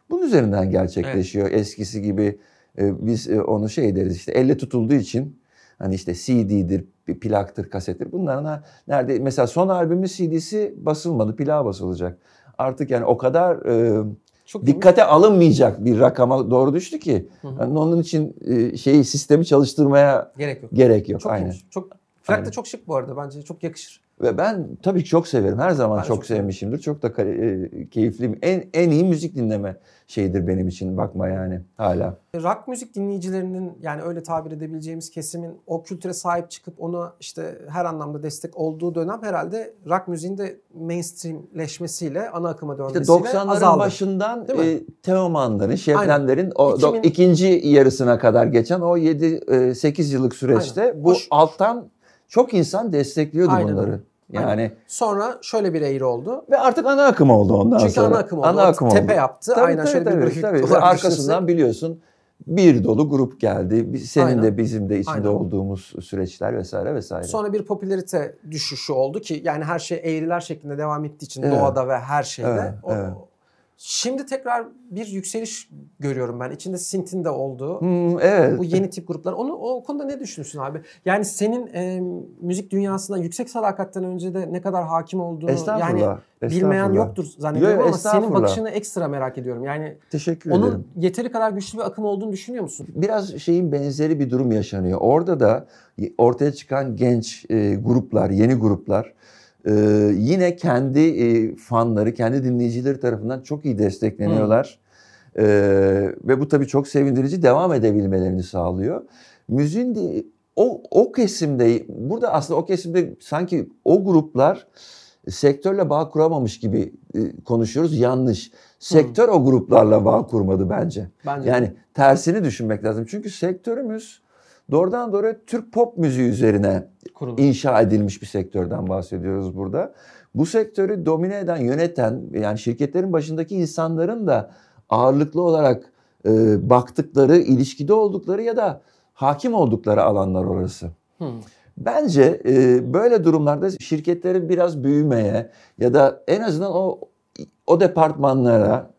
Bunun üzerinden gerçekleşiyor. Eskisi gibi e, biz e, onu şey deriz işte elle tutulduğu için hani işte CD'dir, plaktır, kasettir. Bunların nerede mesela son albümün CD'si basılmadı, plağa basılacak. Artık yani o kadar e, Çok dikkate alınmayacak bir rakama doğru düştü ki. Hı hı. Yani onun için e, şeyi sistemi çalıştırmaya gerek yok. gerek yok. Çok Aynen. Çok Aynen. da çok şık bu arada bence. Çok yakışır. Ve ben tabii çok severim. Her zaman Ben çok, çok sevmişimdir. Çok da e, keyifli. En en iyi müzik dinleme şeyidir benim için bakma yani hala. Rock müzik dinleyicilerinin yani öyle tabir edebileceğimiz kesimin o kültüre sahip çıkıp ona işte her anlamda destek olduğu dönem herhalde rock müziğin de mainstreamleşmesiyle ana akıma İşte dönmesiyle 90'ların azaldı. başından e, Teoman'ların, Şebnemlerin o do- 2000 ikinci yarısına kadar geçen o 7-8 yıllık süreçte Aynen. bu Hoş- alttan çok insan destekliyordu Aynen bunları. Yani Aynen. Sonra şöyle bir eğri oldu. ve artık ana akım oldu ondan Çünkü sonra. ana akım oldu. Ana akım tepe oldu. yaptı. Tabii, Aynen tabii, şöyle bir tabii, grafik tabii. Arkasından biliyorsun bir dolu grup geldi. Senin Aynen. de bizim de içinde Aynen. olduğumuz süreçler vesaire vesaire. Sonra bir popülarite düşüşü oldu ki yani her şey eğriler şeklinde devam ettiği için Evet. doğada ve her şeyde. Evet, O- evet. Şimdi tekrar bir yükseliş görüyorum ben. İçinde Sint'in de olduğu. Hmm, evet. Bu yeni tip gruplar. Onu o konuda ne düşünüyorsun abi? Yani senin e, müzik dünyasına yüksek sadakatten önce de ne kadar hakim olduğunu yani bilmeyen yoktur zannediyorum Yo, ama senin bakışını ekstra merak ediyorum. Yani Teşekkür onun ederim. yeteri kadar güçlü bir akım olduğunu düşünüyor musun? biraz şeyin benzeri bir durum yaşanıyor. Orada da ortaya çıkan genç e, gruplar, yeni gruplar e, yine kendi e, fanları, kendi dinleyicileri tarafından çok iyi destekleniyorlar. E, ve bu tabii çok sevindirici devam edebilmelerini sağlıyor. Müziğin de, o, o kesimde, burada aslında o kesimde sanki o gruplar sektörle bağ kuramamış gibi e, konuşuyoruz. Yanlış. Sektör o gruplarla bağ kurmadı bence. Bence Yani tersini düşünmek lazım. Çünkü sektörümüz doğrudan doğruya Türk pop müziği üzerine kurulu. inşa edilmiş bir sektörden bahsediyoruz burada. Bu sektörü domine eden, yöneten yani şirketlerin başındaki insanların da ağırlıklı olarak e, baktıkları, ilişkide oldukları ya da hakim oldukları alanlar orası. Hı. Bence e, böyle durumlarda şirketlerin biraz büyümeye ya da en azından o o departmanlara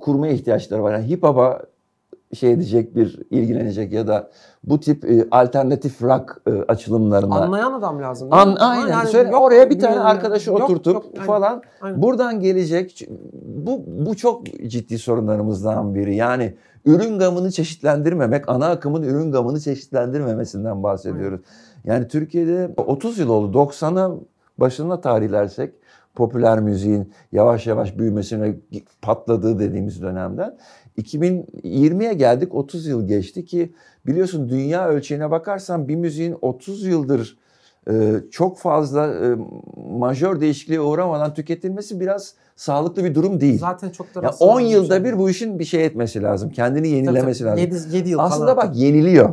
kurmaya ihtiyaçları var. Yani hip hop'a şey edecek bir ilgilenecek ya da bu tip e, alternatif rock e, açılımlarına Anlayan adam lazım. An, mi? aynen. Yani Söyle, yok, oraya bir tane arkadaşı yani. Yok, oturtup yok, aynen. falan Aynen. buradan gelecek bu bu çok ciddi sorunlarımızdan biri. Yani ürün gamını çeşitlendirmemek, ana akımın ürün gamını çeşitlendirmemesinden bahsediyoruz. Yani Türkiye'de 30 yıl oldu. 90'a başına tarihlersek popüler müziğin yavaş yavaş büyümesine patladığı dediğimiz dönemden 2020'ye geldik 30 yıl geçti ki biliyorsun dünya ölçeğine bakarsan bir müziğin 30 yıldır e, çok fazla e, majör değişikliğe uğramadan tüketilmesi biraz sağlıklı bir durum değil. Zaten çok da Ya rastlanan 10 bir yılda şey. bir bu işin bir şey etmesi lazım. Kendini yenilemesi lazım. 7, 7 yıl Aslında falan. bak yeniliyor.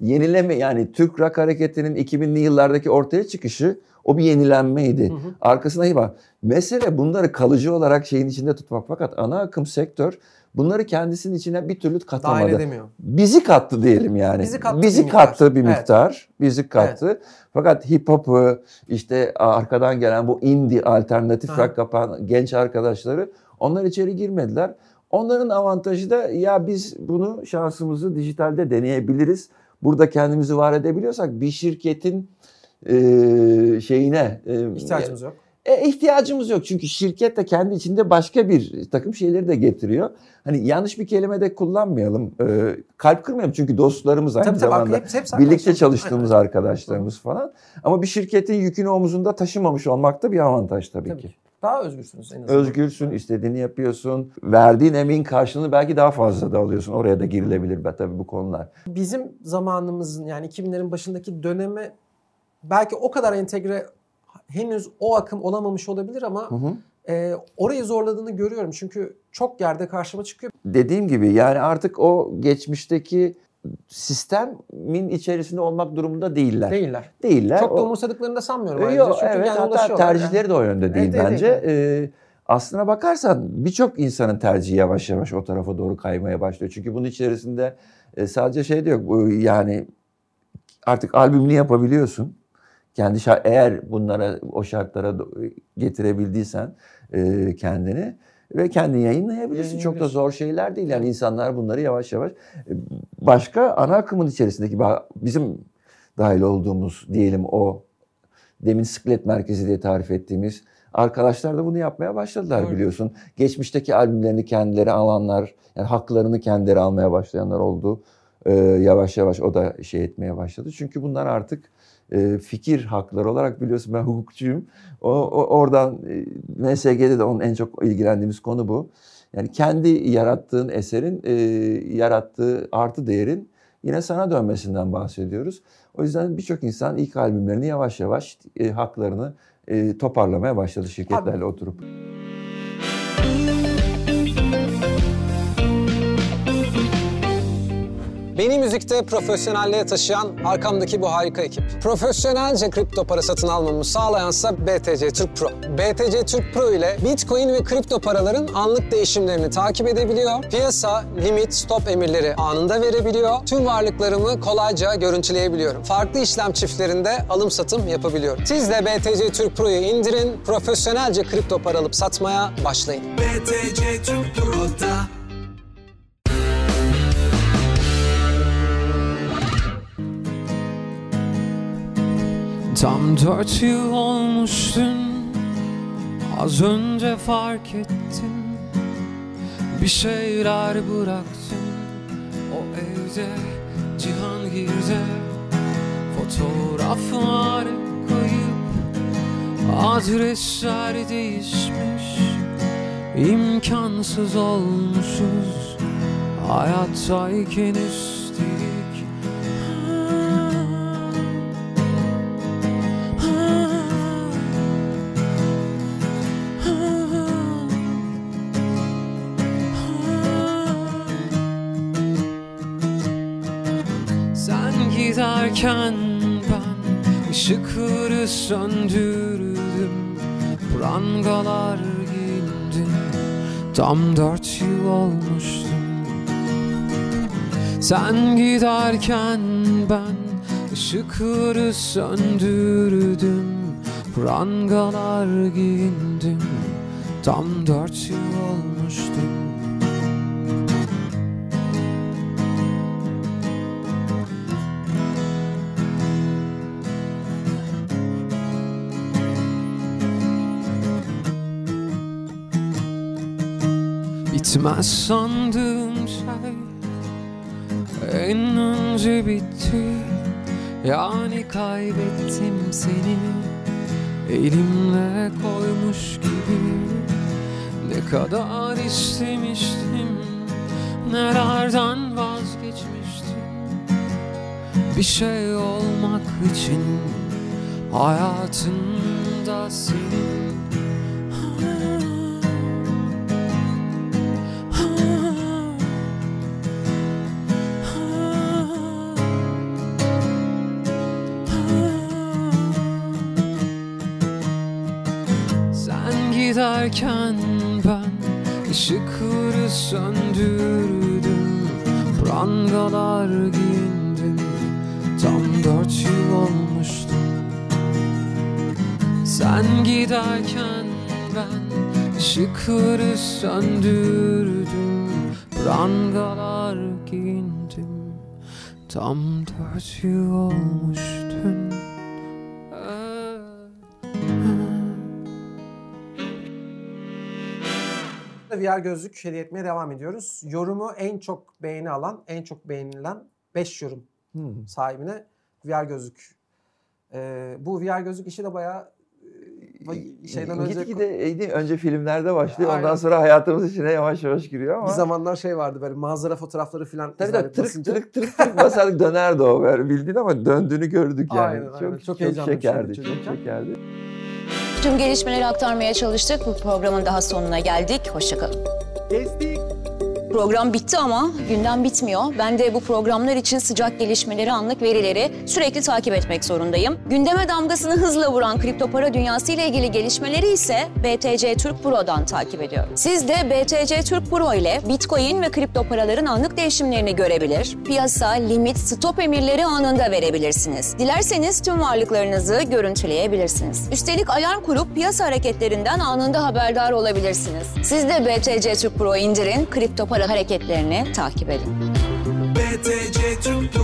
Yenileme yani Türk rock hareketinin 2000'li yıllardaki ortaya çıkışı o bir yenilenmeydi. Hı hı. Arkasına iyi bak. Mesele bunları kalıcı olarak şeyin içinde tutmak. Fakat ana akım sektör bunları kendisinin içine bir türlü Dahil katamadı. edemiyor. Bizi kattı diyelim yani. Bizi kattı Bizi bir miktar. kattı bir Evet. miktar. Bizi kattı. Fakat hip hop'u işte arkadan gelen bu indie alternatif Ha. rock yapan genç arkadaşları onlar içeri girmediler. Onların avantajı da ya biz bunu şansımızı dijitalde deneyebiliriz. Burada kendimizi var edebiliyorsak bir şirketin e, şeyine e, İhtiyacımız yok. E, ihtiyacımız yok çünkü şirket de kendi içinde başka bir takım şeyleri de getiriyor. Hani yanlış bir kelime de kullanmayalım. E, kalp kırmayalım çünkü dostlarımız aynı Tabii tabii zamanda. hepsi, hepsi Birlikte arkadaşlar. çalıştığımız arkadaşlarımız falan. Ama bir şirketin yükünü omuzunda taşımamış olmak da bir avantaj tabii, Tabii ki. ki. Daha özgürsünüz en azından. Özgürsün, istediğini yapıyorsun. Verdiğin emeğin karşılığını belki daha fazla da alıyorsun. Oraya da girilebilir tabii bu konular. Bizim zamanımızın yani 2000'lerin başındaki döneme belki o kadar entegre henüz o akım olamamış olabilir ama Hı hı. e, orayı zorladığını görüyorum. Çünkü çok yerde karşıma çıkıyor. Dediğim gibi yani artık o geçmişteki sistemin içerisinde olmak durumunda değiller. Değiller. Değiller. Çok da umursadıklarını da sanmıyorum ayrıca. Yok, Çünkü evet yani hatta tercihleri de o yönde değil Evet, bence. Ee, aslına bakarsan birçok insanın tercihi yavaş yavaş o tarafa doğru kaymaya başlıyor. Çünkü bunun içerisinde e, sadece şey de yok. Yani artık albümünü yapabiliyorsun. Kendi şar- eğer bunlara o şartlara getirebildiysen e, kendini ve kendini yayınlayabilirsin. Çok da zor şeyler değil. Yani insanlar bunları yavaş yavaş e, başka ana akımın içerisindeki bizim dahil olduğumuz diyelim o demin sıklet merkezi diye tarif ettiğimiz arkadaşlar da bunu yapmaya başladılar Doğru. biliyorsun. Geçmişteki albümlerini kendileri alanlar, yani haklarını kendileri almaya başlayanlar oldu. Ee, yavaş yavaş o da şey etmeye başladı. Çünkü bunlar artık e, fikir hakları olarak biliyorsun ben hukukçuyum. O, o- oradan e, MSG'de de onun en çok ilgilendiğimiz konu bu. Yani kendi yarattığın eserin e, yarattığı artı değerin yine sana dönmesinden bahsediyoruz. O yüzden birçok insan ilk albümlerini yavaş yavaş e, haklarını e, toparlamaya başladı şirketlerle oturup. Beni müzikte profesyonelliğe taşıyan arkamdaki bu harika ekip. Profesyonelce kripto para satın almamı sağlayansa BTC Türk Pro. BTC Türk Pro ile Bitcoin ve kripto paraların anlık değişimlerini takip edebiliyor. Piyasa, limit, stop emirleri anında verebiliyor. Tüm varlıklarımı kolayca görüntüleyebiliyorum. Farklı işlem çiftlerinde alım satım yapabiliyorum. Siz de BTC Türk Pro'yu indirin, profesyonelce kripto para alıp satmaya başlayın. BTC Türk Pro'da Tam dört yıl olmuştun Az önce fark ettim. Bir şeyler bıraktım. O evde Cihangir'de Fotoğraflar kayıp. Adresler değişmiş. İmkansız olmuşuz. Hayattayken üstelik giderken ben ışıkları söndürdüm Prangalar giyindim Tam dört yıl olmuştu Sen giderken ben ışıkları söndürdüm Prangalar giyindim Tam dört yıl olmuştu Bitmez sandığım şey En önce bitti. Yani kaybettim seni Elimle koymuş gibi. Ne kadar istemiştim Nelerden vazgeçmiştim? Bir şey olmak için Hayatımda senin giderken ben ışıkları söndürdüm. Prangalar giyindim Tam dört yıl olmuştu. Sen giderken ben ışıkları söndürdüm. Prangalar giyindim Tam dört yıl olmuştun VR gözlük hediye etmeye devam ediyoruz. Yorumu en çok beğeni alan, en çok beğenilen 5 yorum Hmm. sahibine VR gözlük. Ee, bu VR gözlük işi de bayağı e, şeyden önce Gitgide önce filmlerde başlıyor. Aynen. Ondan sonra hayatımız içine yavaş yavaş giriyor ama. bir zamanlar şey vardı böyle manzara fotoğrafları falan Tabii tabii tırık basınca. tırık tırık tırık basardık dönerdi o böyle bildiğin ama döndüğünü gördük yani. Aynen, aynen. Çok, Çok çok, şekerdi, çok şekerdi. Tüm gelişmeleri aktarmaya çalıştık. Bu programın daha sonuna geldik. Hoşçakalın. Program bitti ama gündem bitmiyor. Ben de bu programlar için sıcak gelişmeleri, anlık verileri sürekli takip etmek zorundayım. Gündeme damgasını hızla vuran kripto para dünyası ile ilgili gelişmeleri ise BTC Türk Pro'dan takip ediyorum. Siz de BTC Türk Pro ile Bitcoin ve kripto paraların anlık değişimlerini görebilir. Piyasa, limit, stop emirleri anında verebilirsiniz. Dilerseniz tüm varlıklarınızı görüntüleyebilirsiniz. Üstelik alarm kurup piyasa hareketlerinden anında haberdar olabilirsiniz. Siz de BTC Türk Pro indirin, kripto para hareketlerini takip edin. BTC Türk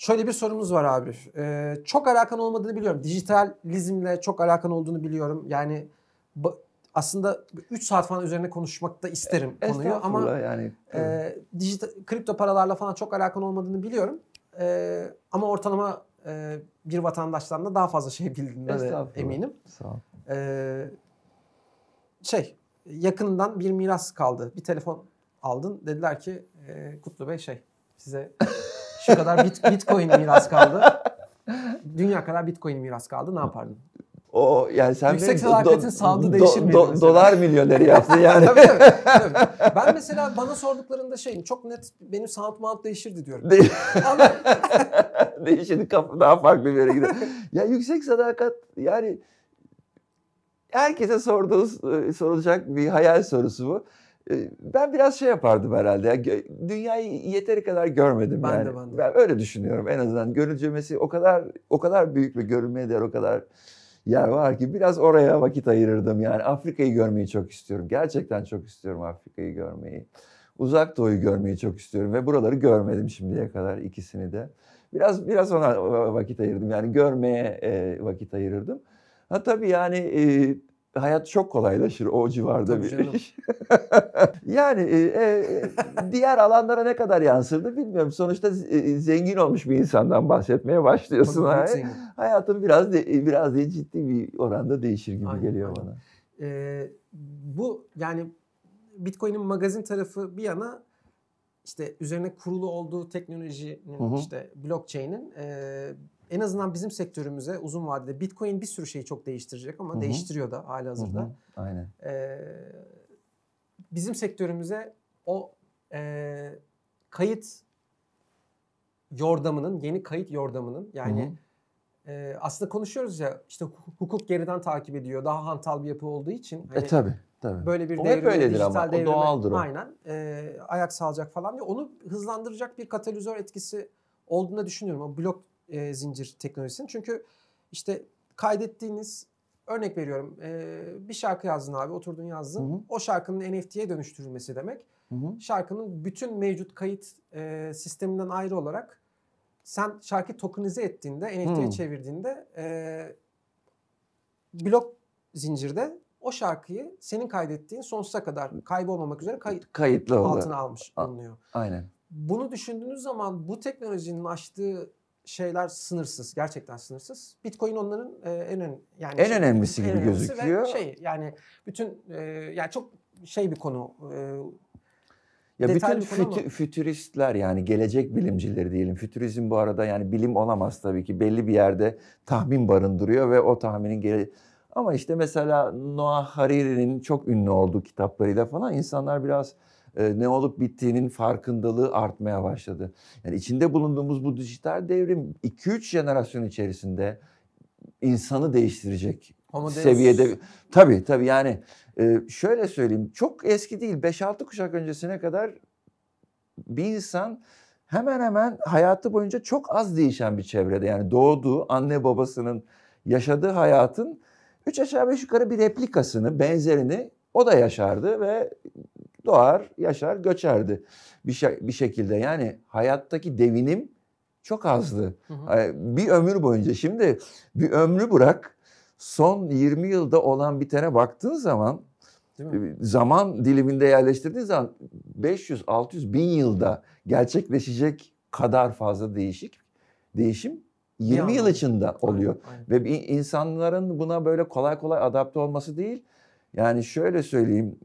Şöyle bir sorumuz var abi. Ee, çok alakan olmadığını biliyorum. Dijitalizmle çok alakan olduğunu biliyorum. Yani aslında 3 saat falan üzerine konuşmak da isterim konuyu ama yani. e, dijital kripto paralarla falan çok alakan olmadığını biliyorum. E, ama ortalama e, bir vatandaştan da daha fazla şey bildiğinden de eminim. Sağ ol. E, şey yakınından bir miras kaldı. Bir telefon aldın. Dediler ki e, Kutlu Bey şey size şu kadar bit, bitcoin miras kaldı. Dünya kadar bitcoin miras kaldı. Ne yapardın? O yani sen Yüksek sadakatin sound'u değişir miydi mesela? Dolar milyoneri yaptın yani. tabii, tabii, tabii. Ben mesela bana sorduklarında şeyim çok net benim sound mount değişirdi diyorum. Ama Değişini kapı daha farklı bir yere gidiyor. ya yüksek sadakat yani herkese sorduğu e, sorulacak bir hayal sorusu bu. E, Ben biraz şey yapardım herhalde. Ya, dünyayı yeteri kadar görmedim Ben de, yani. ben de. öyle düşünüyorum en azından. Görülmesi o kadar o kadar büyük ve görülmeye değer o kadar yer var ki biraz oraya vakit ayırırdım. Yani Afrika'yı görmeyi çok istiyorum. Gerçekten çok istiyorum Afrika'yı görmeyi. Uzak Doğu'yu görmeyi çok istiyorum ve buraları görmedim şimdiye kadar ikisini de. Biraz biraz ona vakit ayırdım. Yani görmeye e, vakit ayırırdım. Ha tabii yani e, hayat çok kolaylaşır o civarda Tabii bir canım. iş. yani e, e, diğer alanlara ne kadar yansırdı bilmiyorum. Sonuçta e, zengin olmuş bir insandan bahsetmeye başlıyorsun. Çok büyük Ha. zengin. Hayatın biraz de, biraz değil ciddi bir oranda değişir gibi Aynen, geliyor aynen. bana. Ee, bu yani Bitcoin'in magazin tarafı bir yana işte üzerine kurulu olduğu teknolojinin Hı hı. işte blockchain'in e, en azından bizim sektörümüze uzun vadede Bitcoin bir sürü şeyi çok değiştirecek ama Hı hı. değiştiriyor da hali hazırda. Aynen. Ee, bizim sektörümüze o e, kayıt yordamının, yeni kayıt yordamının yani e, aslında konuşuyoruz ya işte hukuk- geriden takip ediyor. Daha hantal bir yapı olduğu için. hani e tabii tabii. Böyle bir O hep devrime, öyledir ama, o devrime doğaldır o. aynen e, ayak sağlayacak falan diye onu hızlandıracak bir katalizör etkisi olduğunu düşünüyorum. O blok e, zincir teknolojisinin. Çünkü işte kaydettiğiniz örnek veriyorum e, bir şarkı yazdın abi oturdun yazdın. Hı hı. O şarkının NFT'ye dönüştürülmesi demek. Hı hı. Şarkının bütün mevcut kayıt e, sisteminden ayrı olarak sen şarkıyı tokenize ettiğinde, NFT'ye çevirdiğinde e, blok zincirde o şarkıyı senin kaydettiğin sonsuza kadar kaybolmamak üzere kayıt Kayıtlı oldu. altına almış A- bulunuyor. Aynen. Bunu düşündüğünüz zaman bu teknolojinin açtığı şeyler sınırsız. Gerçekten sınırsız. Bitcoin onların e, en ön, yani En önemlisi gibi önemlisi ve gözüküyor. şey yani bütün e, yani çok şey bir konu. E, Ya bütün fütü- fütüristler yani gelecek bilimcileri diyelim. Fütürizm bu arada yani bilim olamaz tabii ki. Belli bir yerde tahmin barındırıyor ve o tahminin gele ama işte mesela Noah Hariri'nin çok ünlü olduğu kitaplarıyla falan insanlar biraz ne olup bittiğinin farkındalığı artmaya başladı. Yani içinde bulunduğumuz bu dijital devrim 2-3 jenerasyon içerisinde insanı değiştirecek Homo Deus- seviyede. Tabii tabii yani e, şöyle söyleyeyim çok eski değil 5-6 kuşak öncesine kadar bir insan hemen hemen hayatı boyunca çok az değişen bir çevrede yani doğduğu anne babasının yaşadığı hayatın 3 aşağı 5 yukarı bir replikasını benzerini o da yaşardı ve doğar yaşar göçerdi bir, şey, bir şekilde yani hayattaki devinim çok azdı. Hı hı. Bir ömür boyunca şimdi bir ömrü bırak son 20 yılda olan bitene baktığın zaman e, zaman diliminde yerleştirdiğin zaman 500 600 bin yılda gerçekleşecek kadar fazla değişik değişim 20 yıl içinde oluyor. Aynen, aynen. Ve insanların buna böyle kolay kolay adapte olması değil. Yani şöyle söyleyeyim.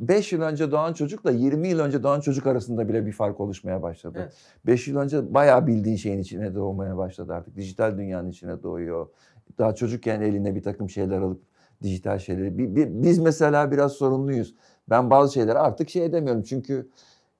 5 yıl önce doğan çocukla 20 yıl önce doğan çocuk arasında bile bir fark oluşmaya başladı. Evet. 5 yıl önce bayağı bildiğin şeyin içine doğmaya başladı artık. Dijital dünyanın içine doğuyor. Daha çocukken eline bir takım şeyler alıp dijital şeyleri. Bi- bi- Biz mesela biraz sorumluyuz. Ben bazı şeyleri artık şey edemiyorum çünkü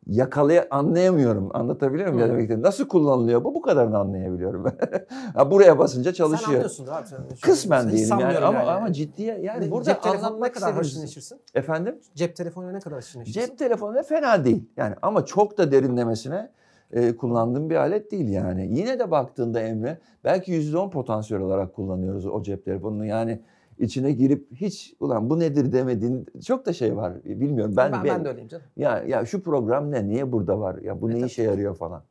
yakalaya anlayamıyorum. Anlatabiliyor muyum? Demek istediğimi? Nasıl kullanılıyor bu? Bu kadarını anlayabiliyorum. ha, buraya basınca Sen çalışıyor. anlıyorsundur abi. Sen, Kısmen Hiç diyelim yani ama ama ciddiye yani Ne- burada cep telefonuna ne anlatmak kadar neşirsin? Efendim? Cep telefonuna ne kadar haşır neşirsin? Cep telefonu da fena değil. Yani ama çok da derinlemesine e, kullandığım bir alet değil yani. Yine de baktığında Emre belki %10 potansiyel olarak kullanıyoruz o cep telefonunu. Yani içine girip hiç ulan bu nedir demediğin çok da şey var. Bilmiyorum ben ben, ben, de öyleyim canım. ya ya şu program ne? Niye burada var? Ya bu E, ne işe yarıyor falan.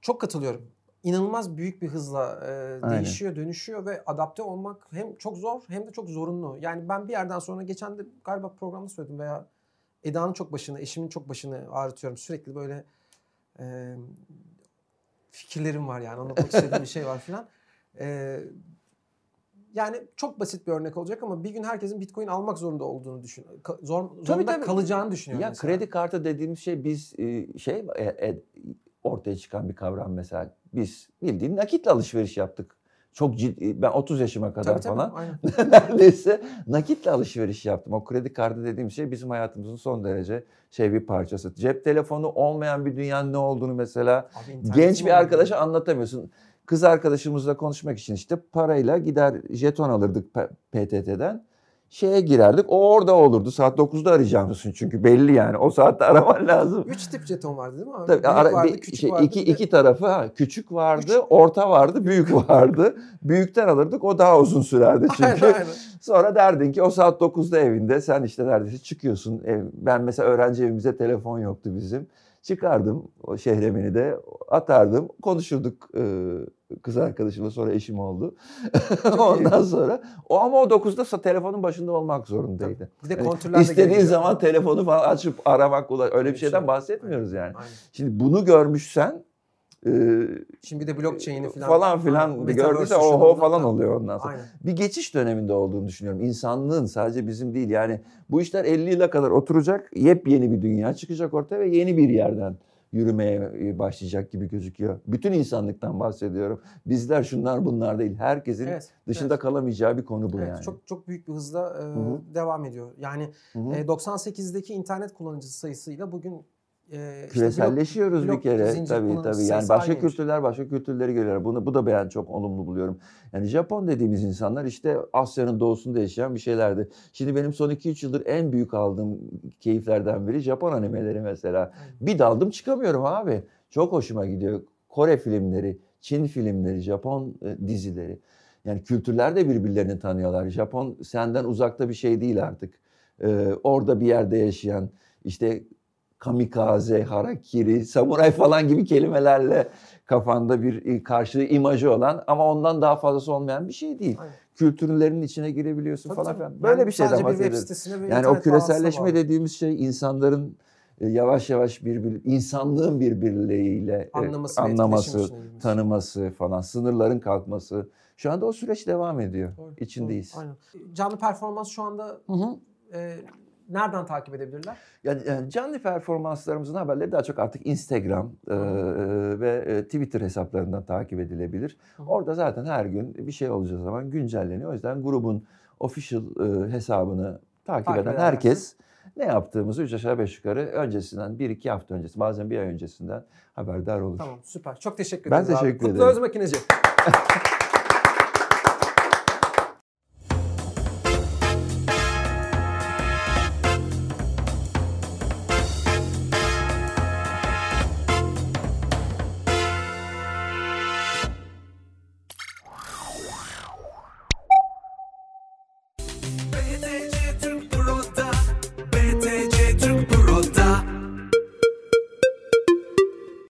Çok katılıyorum. İnanılmaz büyük bir hızla e, Aynen. değişiyor, dönüşüyor ve adapte olmak hem çok zor hem de çok zorunlu. Yani ben bir yerden sonra geçen de galiba programda söyledim veya Eda'nın çok başını, eşimin çok başını ağrıtıyorum. Sürekli böyle e, fikirlerim var yani anlatmak istediğim bir şey var filan. E, yani çok basit bir örnek olacak ama bir gün herkesin Bitcoin almak zorunda olduğunu düşün. Zor, zorunda tabii. kalacağını düşünüyorum Ya mesela. kredi kartı dediğimiz şey biz e, şey e, e, ortaya çıkan bir kavram mesela. Biz bildiğin nakitle alışveriş yaptık. Çok ciddi ben 30 yaşıma kadar Tabii tabii. falan Aynen. neredeyse nakitle alışveriş yaptım. O kredi kartı dediğim şey bizim hayatımızın son derece şey bir parçası. Cep telefonu olmayan bir dünyanın ne olduğunu mesela Abi genç bir arkadaşa anlatamıyorsun. Kız arkadaşımızla konuşmak için işte parayla gider jeton alırdık PTT'den. Şeye girerdik. O orada olurdu. Saat 9'da arayacağımızın çünkü belli yani. O saatte araman lazım. Üç tip jeton vardı değil mi abi? Tabii Büyük ara- vardı, bir küçük şey, vardı. iki, iki tarafı ha, küçük vardı, Küçük. orta vardı, büyük vardı. Büyükten alırdık o daha uzun sürerdi çünkü. Aynen, aynen. Sonra derdin ki o saat 9'da evinde sen işte neredeyse çıkıyorsun. Ev, ben mesela öğrenci evimizde telefon yoktu bizim. Çıkardım o şehremini de atardım. Konuşurduk e, kız arkadaşımla sonra eşim oldu. Ondan sonra o ama o 9'da sa- telefonun başında olmak zorundaydı. Bir de Yani kontürler de İstediğin zaman telefonu falan açıp aramak öyle bir şeyden şey. bahsetmiyoruz yani. Aynen. Şimdi bunu görmüşsen e, Şimdi bir de blockchain'i falan. falan filan bir şunu oho falan da- oluyor ondan sonra Aynen. bir geçiş döneminde olduğunu düşünüyorum. İnsanlığın sadece bizim değil. Yani bu işler 50 yıla kadar oturacak. Yepyeni bir dünya çıkacak ortaya ve yeni bir yerden yürümeye e, başlayacak gibi gözüküyor. Bütün insanlıktan bahsediyorum. Bizler şunlar bunlar değil. Herkesin Evet, dışında evet. kalamayacağı bir konu bu Evet, yani. çok çok büyük bir hızla e, devam ediyor. Yani e, 98'deki internet kullanıcısı sayısıyla bugün e, işte Küreselleşiyoruz blok- bir kere tabii tabii. Yani başka aynıymış. kültürler başka kültürleri görüyorlar. Bunu bu da ben çok olumlu buluyorum. Yani Japon dediğimiz insanlar işte Asya'nın doğusunda yaşayan bir şeylerdi. Şimdi benim son 2-3 yıldır en büyük aldığım keyiflerden biri Japon animeleri mesela. Bir daldım çıkamıyorum abi. Çok hoşuma gidiyor. Kore filmleri, Çin filmleri, Japon e, dizileri. Yani kültürler de birbirlerini tanıyorlar. Japon senden uzakta bir şey değil artık. Ee, orada bir yerde yaşayan işte kamikaze, harakiri, samuray falan gibi kelimelerle kafanda bir karşılığı imajı olan ama ondan daha fazlası olmayan bir şey değil. Aynen. Kültürlerin içine girebiliyorsun Tabii falan filan. Böyle bir şeyden bahsediyoruz. Yani o küreselleşme dediğimiz şey insanların e, yavaş yavaş birbir insanlığın birbirleriyle e, Anlaması anlaması, tanıması falan, sınırların kalkması. Şu anda o süreç devam ediyor. Doğru, İçindeyiz. doğru, Aynen. Canlı performans şu anda Hı hı. e, nereden takip edebilirler? Yani, yani canlı performanslarımızın haberleri daha çok artık Instagram e, ve Twitter hesaplarından takip edilebilir. Hı. Orada zaten her gün bir şey olacağı zaman güncelleniyor. O yüzden grubun official e, hesabını takip, Takip eden herkes ne yaptığımızı üç aşağı beş yukarı öncesinden bir iki hafta öncesi bazen bir ay öncesinden haberdar olur. Tamam süper. Çok teşekkür Ben ederiz abi. teşekkür Kutlu ederim. Öz Makineci.